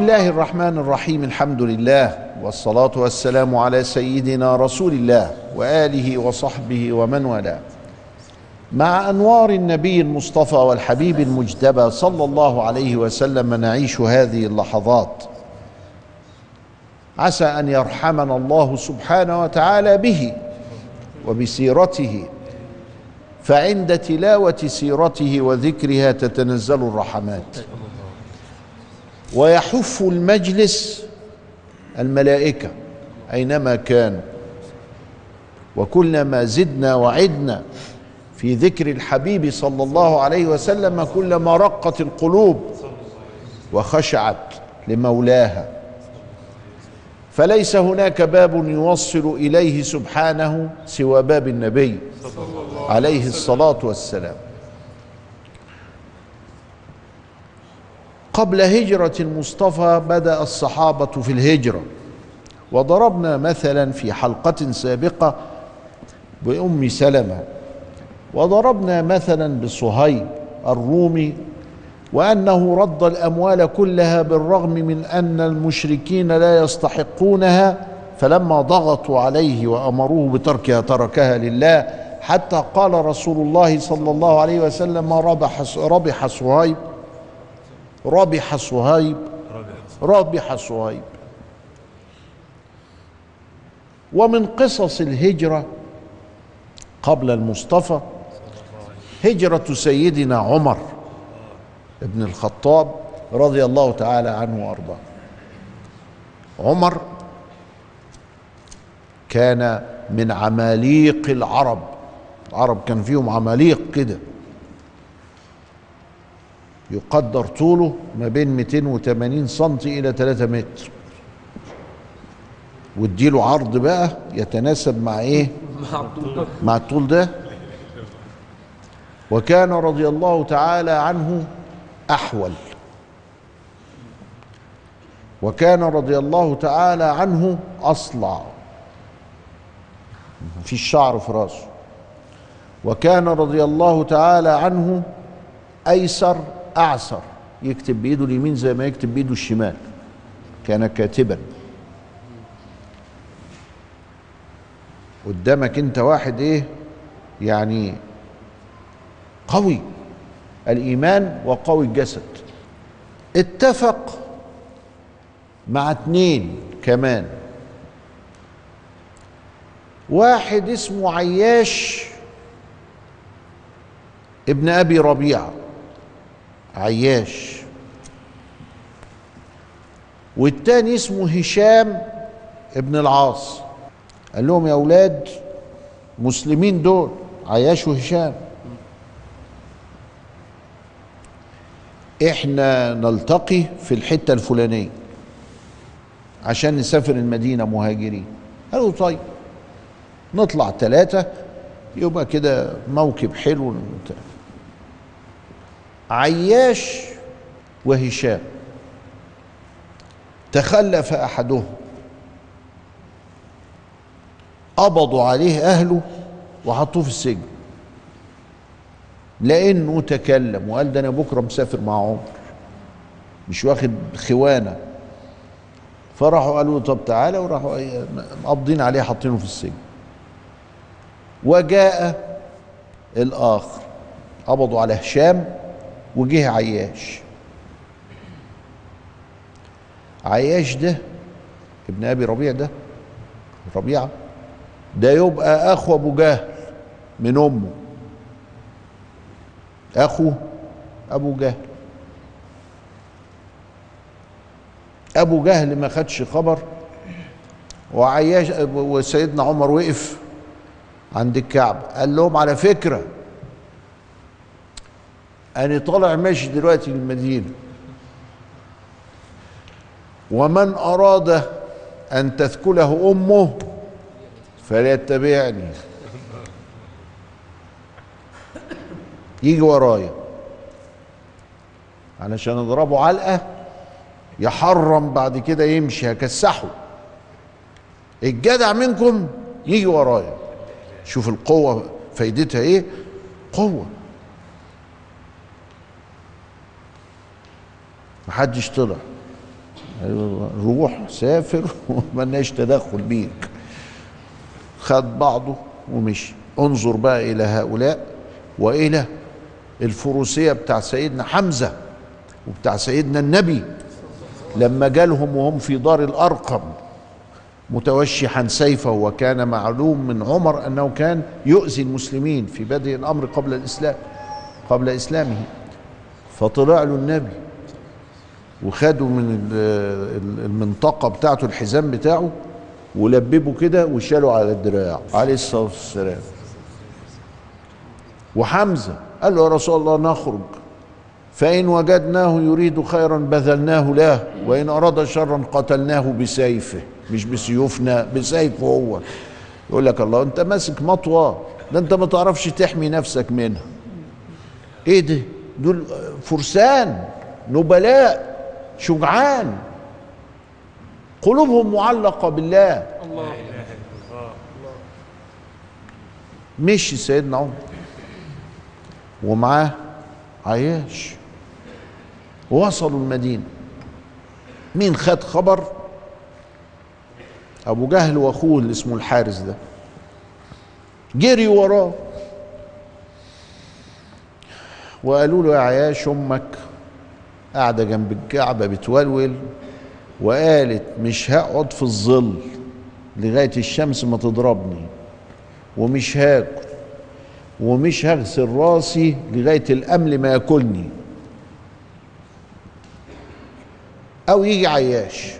الله الرحمن الرحيم الحمد لله والصلاة والسلام على سيدنا رسول الله وآله وصحبه ومن والاه. مع أنوار النبي المصطفى والحبيب المجتبى صلى الله عليه وسلم نعيش هذه اللحظات. عسى أن يرحمنا الله سبحانه وتعالى به وبسيرته. فعند تلاوة سيرته وذكرها تتنزل الرحمات. ويحف المجلس الملائكة أينما كان. وكلما زدنا وعدنا في ذكر الحبيب صلى الله عليه وسلم كلما رقت القلوب وخشعت لمولاها. فليس هناك باب يوصل إليه سبحانه سوى باب النبي عليه الصلاة والسلام. قبل هجرة المصطفى بدأ الصحابة في الهجرة. وضربنا مثلا في حلقة سابقة بأم سلمة. وضربنا مثلا بصهيب الرومي وأنه رد الأموال كلها بالرغم من أن المشركين لا يستحقونها فلما ضغطوا عليه وأمروه بتركها تركها لله. حتى قال رسول الله صلى الله عليه وسلم ربح ربح صهيب. ربح صهيب. ربح صهيب. ومن قصص الهجرة قبل المصطفى هجرة سيدنا عمر ابن الخطاب رضي الله تعالى عنه وأرضاه. عمر كان من عماليق العرب. العرب كان فيهم عماليق كده. يقدر طوله ما بين 280 سم إلى 3 متر. واديله عرض بقى يتناسب مع إيه؟ مع الطول ده. وكان رضي الله تعالى عنه أحول. وكان رضي الله تعالى عنه أصلع. في الشعر في راسه. وكان رضي الله تعالى عنه أيسر اعسر يكتب بايده اليمين زي ما يكتب بايده الشمال. كان كاتبا. قدامك أنت واحد إيه؟ يعني قوي. الإيمان وقوي الجسد. اتفق مع اتنين كمان. واحد اسمه عياش ابن أبي ربيعة. عياش. والتاني اسمه هشام ابن العاص. قال لهم يا أولاد مسلمين دول عياش وهشام إحنا نلتقي في الحتة الفلانية عشان نسافر المدينة مهاجرين. قالوا طيب نطلع ثلاثة يبقى كده موكب حلو. عياش وهشام. تخلف أحدهم. قبضوا عليه أهله وحطوه في السجن. لأنه تكلم وقال ده أنا بكرة مسافر مع عمر. مش واخد خوانه فراحوا قالوا له طب تعالى وراحوا مقبضين عليه حاطينه في السجن. وجاء الآخر. قبضوا على هشام. وجه عياش. عياش ده ابن أبي ربيع ده ربيعة ده يبقى أخو أبو جهل من أمه. أخو أبو جهل. أبو جهل ما خدش خبر وعياش وسيدنا عمر وقف عند الكعبة قال لهم على فكرة أنا طالع ماشي دلوقتي للمدينة. ومن أراد أن تثكله أمه فليتبعني. يجي ورايا. علشان اضربه علقة يحرم بعد كده يمشي هكسحه. الجدع منكم يجي ورايا. شوف القوة فايدتها إيه؟ قوة. محدش طلع. روح سافر وملناش تدخل بيك. خد بعضه ومشي. انظر بقى إلى هؤلاء وإلى الفروسية بتاع سيدنا حمزة وبتاع سيدنا النبي. لما جالهم وهم في دار الأرقم متوشحا سيفه وكان معلوم من عمر أنه كان يؤذي المسلمين في بدء الأمر قبل الإسلام قبل إسلامه. فطلع له النبي. وخدوا من المنطقة بتاعته الحزام بتاعه ولببوا كده وشالوا على الدراع عليه الصلاة والسلام. وحمزة قال له يا رسول الله نخرج. فإن وجدناه يريد خيرا بذلناه له وإن أراد شرا قتلناه بسيفه مش بسيوفنا بسيفه هو. يقول لك الله أنت ماسك مطوة ده أنت ما تعرفش تحمي نفسك منها. إيه ده؟ دول فرسان نبلاء. شجعان. قلوبهم معلقة بالله. الله مشي سيدنا عمر. ومعاه عياش. وصلوا المدينة. مين خد خبر؟ أبو جهل وأخوه اللي اسمه الحارس ده. جري وراه. وقالوا له يا عياش أمك قاعدة جنب الكعبة بتولول وقالت مش هقعد في الظل لغاية الشمس ما تضربني ومش هاكل ومش هغسل راسي لغاية الأمل ما ياكلني. أو يجي عياش.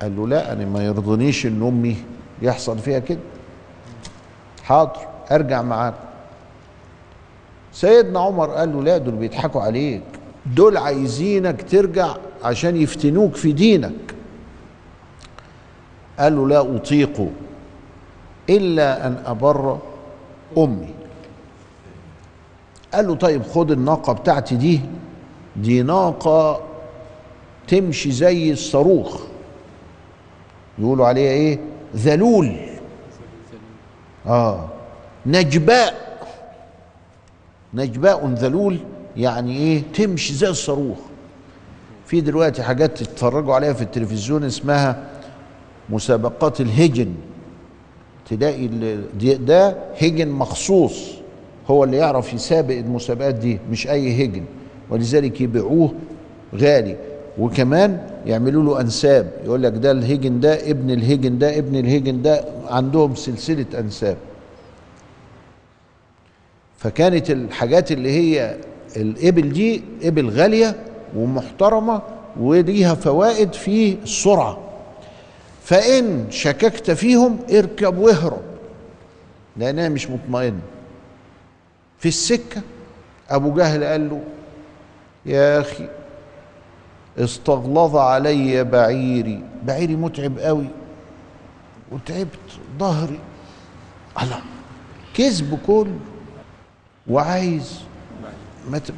قال له لا أنا ما يرضنيش إن أمي يحصل فيها كده. حاضر أرجع معاك. سيدنا عمر قال له لا دول بيضحكوا عليك. دول عايزينك ترجع عشان يفتنوك في دينك. قال له لا أطيق إلا أن أبر أمي. قال له طيب خد الناقة بتاعتي دي دي ناقة تمشي زي الصاروخ. يقولوا عليها إيه؟ ذلول. آه. نجباء. نجباء ذلول يعني إيه تمشي زي الصاروخ. في دلوقتي حاجات تتفرجوا عليها في التلفزيون اسمها مسابقات الهجن. تلاقي ده هجن مخصوص هو اللي يعرف يسابق المسابقات دي مش أي هجن. ولذلك يبيعوه غالي. وكمان يعملوا له أنساب. يقول لك ده الهجن ده ابن الهجن ده ابن الهجن ده عندهم سلسلة أنساب. فكانت الحاجات اللي هي الإبل دي إبل غالية ومحترمة وليها فوائد في السرعة. فإن شككت فيهم اركب واهرب لأنها مش مطمئن في السكة أبو جهل قال له يا أخي استغلظ علي بعيري. بعيري متعب قوي وتعبت ظهري. الله كذب كله. وعايز.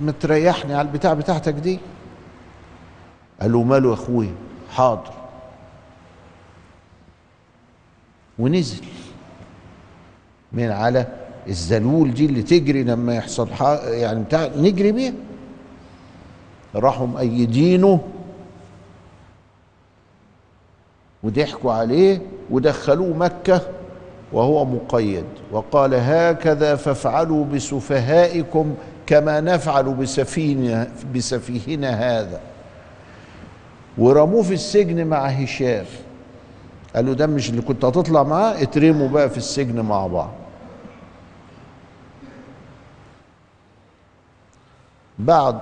ما تريحني على البتاع بتاعتك دي. قال له ماله يا أخويا؟ حاضر. ونزل. من على الزلول دي اللي تجري لما يحصل يعني بتاع نجري بيها. راحوا مأيدينه وضحكوا عليه. ودخلوه مكة. وهو مقيد وقال هكذا فافعلوا بسفهائكم كما نفعل بسفينة بسفيهنا هذا. ورموه في السجن مع هشام. قالوا ده مش اللي كنت هتطلع معاه اترموا بقى في السجن مع بعض. بعد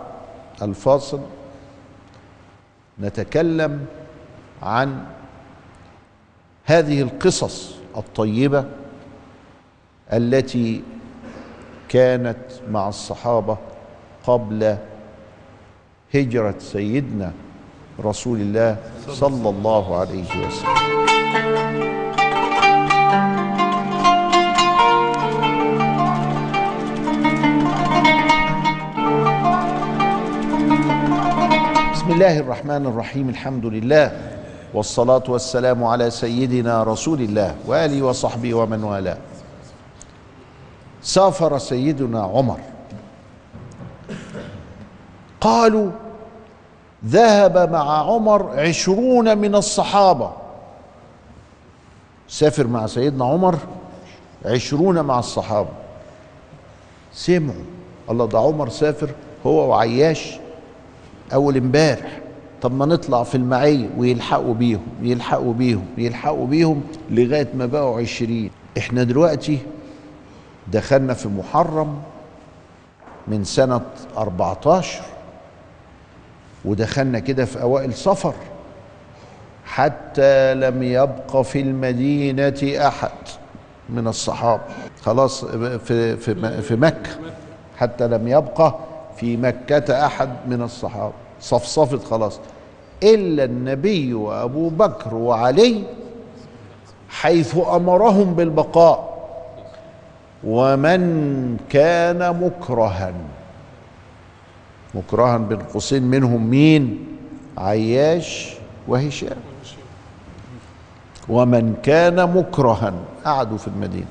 الفاصل نتكلم عن هذه القصص. الطيبة التي كانت مع الصحابة قبل هجرة سيدنا رسول الله صلى الله عليه وسلم. بسم الله الرحمن الرحيم. الحمد لله. والصلاة والسلام على سيدنا رسول الله وآله وصحبه ومن والاه. سافر سيدنا عمر. قالوا ذهب مع عمر عشرون من الصحابة. سافر مع سيدنا عمر عشرون مع الصحابة. سمعوا. الله ده عمر سافر هو وعياش أول امبارح. طب ما نطلع في المعية ويلحقوا بيهم يلحقوا بيهم يلحقوا بيهم لغاية ما بقوا عشرين. إحنا دلوقتي دخلنا في محرم من سنة 14 ودخلنا كده في أوائل صفر. حتى لم يبق في المدينة أحد من الصحابة. خلاص في في في مكة. حتى لم يبقى في مكة أحد من الصحابة. صفصفت خلاص. إلا النبي وأبو بكر وعلي حيث أمرهم بالبقاء. ومن كان مكرها مكرها بين قوسين منهم مين؟ عياش وهشام. ومن كان مكرها قعدوا في المدينة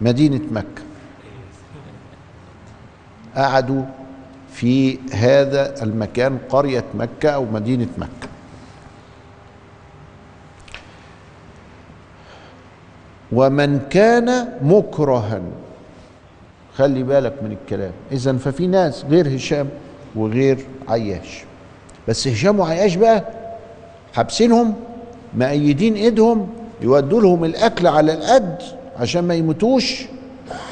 مدينة مكة. قعدوا في هذا المكان قرية مكة أو مدينة مكة. ومن كان مكرها خلي بالك من الكلام اذا ففي ناس غير هشام وغير عياش. بس هشام وعياش بقى حابسينهم مأيدين إيدهم يودوا لهم الأكل على القد عشان ما يموتوش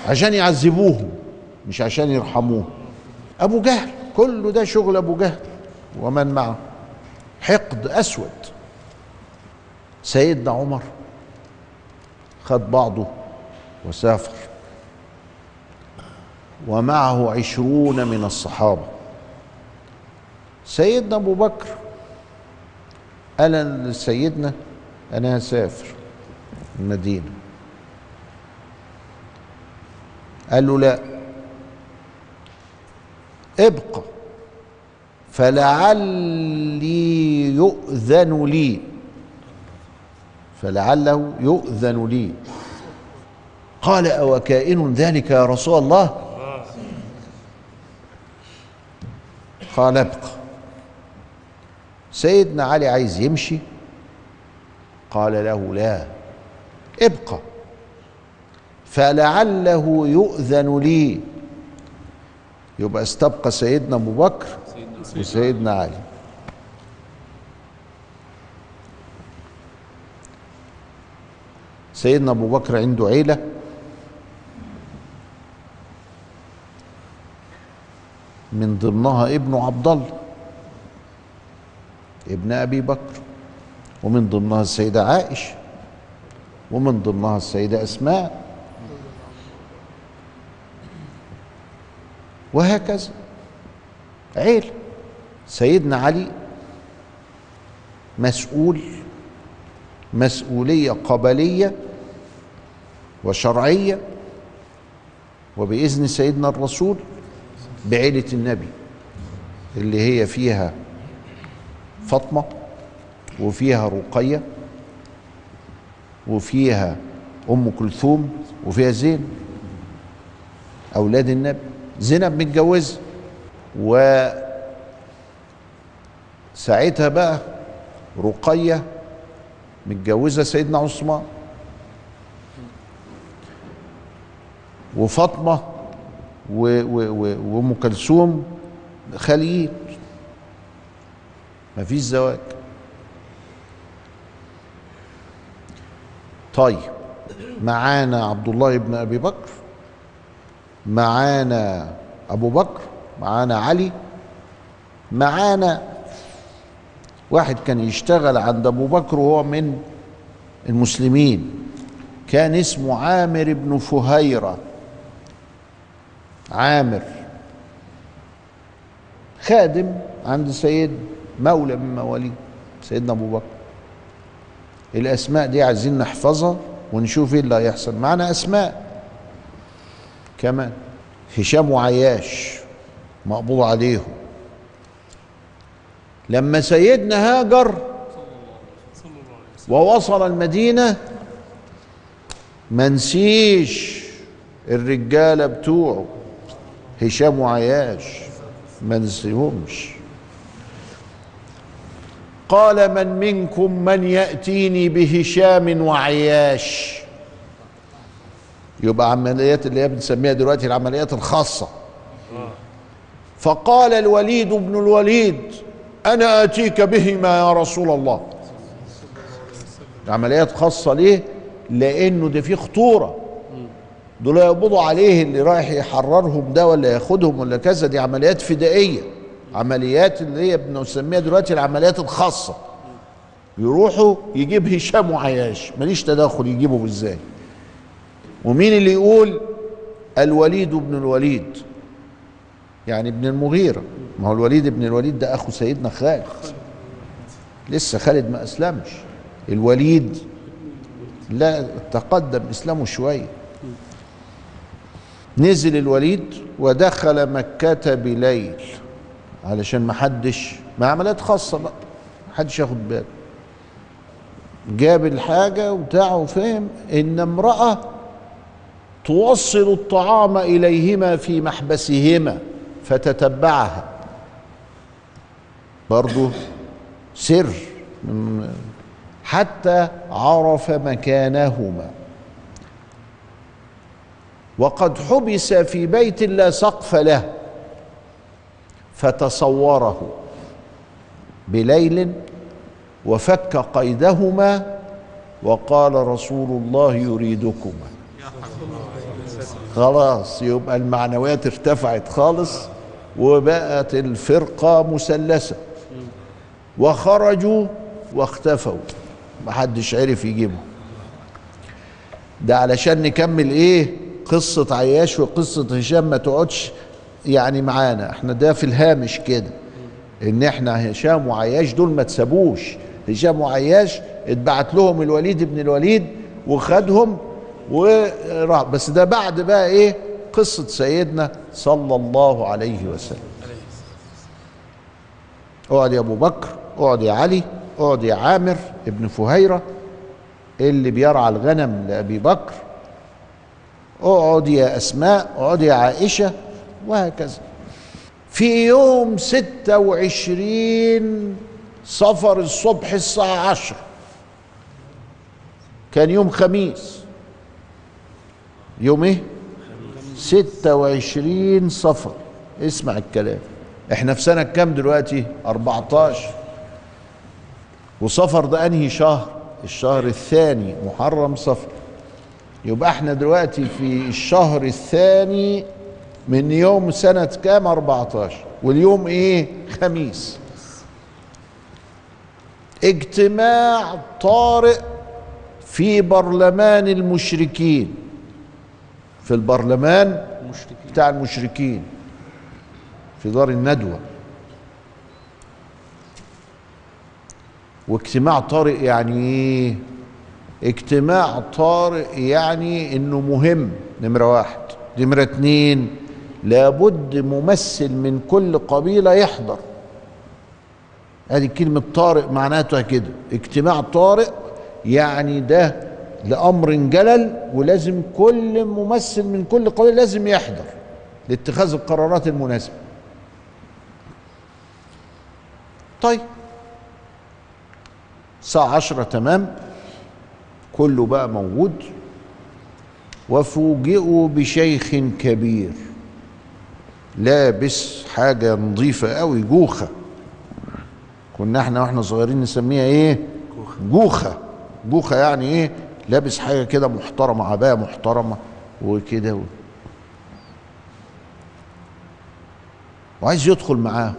عشان يعذبوهم مش عشان يرحموهم. أبو جهل كله ده شغل أبو جهل. ومن معه؟ حقد أسود. سيدنا عمر خد بعضه وسافر. ومعه عشرون من الصحابة. سيدنا أبو بكر قال لسيدنا أنا هسافر المدينة. قال له لا. ابقى فلعلي يؤذن لي. فلعله يؤذن لي. قال أو كائن ذلك يا رسول الله؟ قال ابقى سيدنا علي عايز يمشي؟ قال له لا. ابقى فلعله يؤذن لي. يبقى استبقى سيدنا أبو بكر وسيدنا علي. سيدنا أبو بكر عنده عيلة. من ضمنها ابنه عبد الله ابن أبي بكر. ومن ضمنها السيدة عائشة. ومن ضمنها السيدة أسماء. وهكذا. عيل. سيدنا علي مسؤول مسؤولية قبلية وشرعية وبإذن سيدنا الرسول بعيلة النبي اللي هي فيها فاطمة وفيها رقية وفيها أم كلثوم وفيها زين أولاد النبي. زينب متجوزة و ساعتها بقى رقية متجوزة سيدنا عثمان وفاطمة وأم كلثوم خاليين مفيش زواج. طيب معانا عبد الله بن أبي بكر. معانا أبو بكر معانا علي معانا واحد كان يشتغل عند أبو بكر وهو من المسلمين كان اسمه عامر بن فهيرة. عامر خادم عند سيد مولى من مواليد سيدنا أبو بكر. الأسماء دي عايزين نحفظها ونشوف إيه اللي هيحصل. معنا أسماء. كمان. هشام وعياش مقبوض عليهم. لما سيدنا هاجر ووصل المدينة ما نسيش الرجاله بتوعه. هشام وعياش ما نسيهمش. قال من منكم من يأتيني بهشام وعياش؟ يبقى عمليات اللي هي بنسميها دلوقتي العمليات الخاصة. فقال الوليد بن الوليد أنا آتيك بهما يا رسول الله. عمليات خاصة ليه؟ لأنه ده فيه خطورة. دول يقبضوا عليه اللي رايح يحررهم ده ولا ياخدهم ولا كذا دي عمليات فدائية. عمليات اللي هي بنسميها دلوقتي العمليات الخاصة. يروحوا يجيب هشام وعياش ماليش تدخل يجيبه إزاي؟ ومين اللي يقول؟ الوليد بن الوليد. يعني ابن المغيرة. ما هو الوليد بن الوليد ده أخو سيدنا خالد. لسه خالد ما أسلمش. الوليد لا تقدم إسلامه شوية. نزل الوليد ودخل مكة بليل. علشان ما حدش ما عمليات خاصة بقى. ما حدش ياخد باله. جاب الحاجة وبتاعه وفهم إن امرأة توصل الطعام إليهما في محبسهما فتتبعها. برضو سر حتى عرف مكانهما. وقد حبس في بيت لا سقف له فتصوره بليل وفك قيدهما وقال رسول الله يريدكما. خلاص يبقى المعنويات ارتفعت خالص وبقت الفرقة مسلسة. وخرجوا واختفوا محدش عرف يجيبهم. ده علشان نكمل إيه؟ قصة عياش وقصة هشام ما تقعدش يعني معانا. إحنا ده في الهامش كده إن إحنا هشام وعياش دول ما تسابوش. هشام وعياش اتبعت لهم الوليد بن الوليد وخدهم وراح. بس ده بعد بقى إيه؟ قصة سيدنا صلى الله عليه وسلم. اقعد يا أبو بكر اقعد يا علي اقعد يا عامر ابن فهيرة اللي بيرعى الغنم لأبي بكر. اقعد يا أسماء اقعد يا عائشة وهكذا. في يوم ستة وعشرين صفر الصبح الساعة عشر كان يوم خميس. يوم إيه؟ ستة وعشرين صفر. اسمع الكلام. إحنا في سنة كام دلوقتي؟ اربعتاشر وصفر ده أنهي شهر؟ الشهر الثاني محرم صفر. يبقى إحنا دلوقتي في الشهر الثاني من يوم سنة كام؟ 14 واليوم إيه؟ خميس. اجتماع طارئ في برلمان المشركين. في البرلمان بتاع المشركين في دار الندوة. واجتماع طارئ يعني إيه؟ اجتماع طارئ يعني إنه مهم. نمرة واحد. نمرة اتنين لابد ممثل من كل قبيلة يحضر. هذه كلمة طارئ معناتها كده. اجتماع طارئ يعني ده لأمر جلل ولازم كل ممثل من كل قبيلة لازم يحضر لاتخاذ القرارات المناسبة. طيب. الساعة عشرة تمام. كله بقى موجود. وفوجئوا بشيخ كبير لابس حاجة نظيفة قوي جوخة. كنا إحنا وإحنا صغيرين نسميها إيه؟ جوخة. جوخة يعني إيه؟ لابس حاجة كده محترمة عباية محترمة وكده و... وعايز يدخل معاه.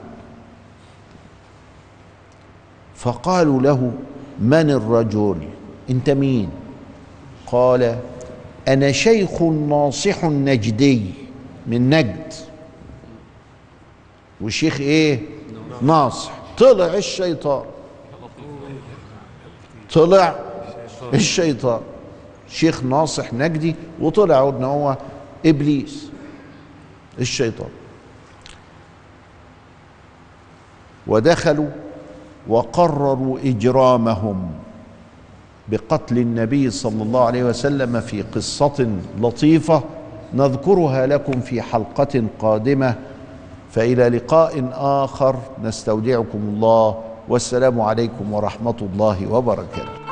فقالوا له من الرجل؟ أنت مين؟ قال أنا شيخ ناصح نجدي من نجد. وشيخ إيه؟ ناصح. طلع الشيطان. طلع الشيطان. شيخ ناصح نجدي وطلع إن هو إبليس. الشيطان. ودخلوا وقرروا إجرامهم بقتل النبي صلى الله عليه وسلم في قصة لطيفة نذكرها لكم في حلقة قادمة. فإلى لقاء آخر. نستودعكم الله. والسلام عليكم ورحمة الله وبركاته.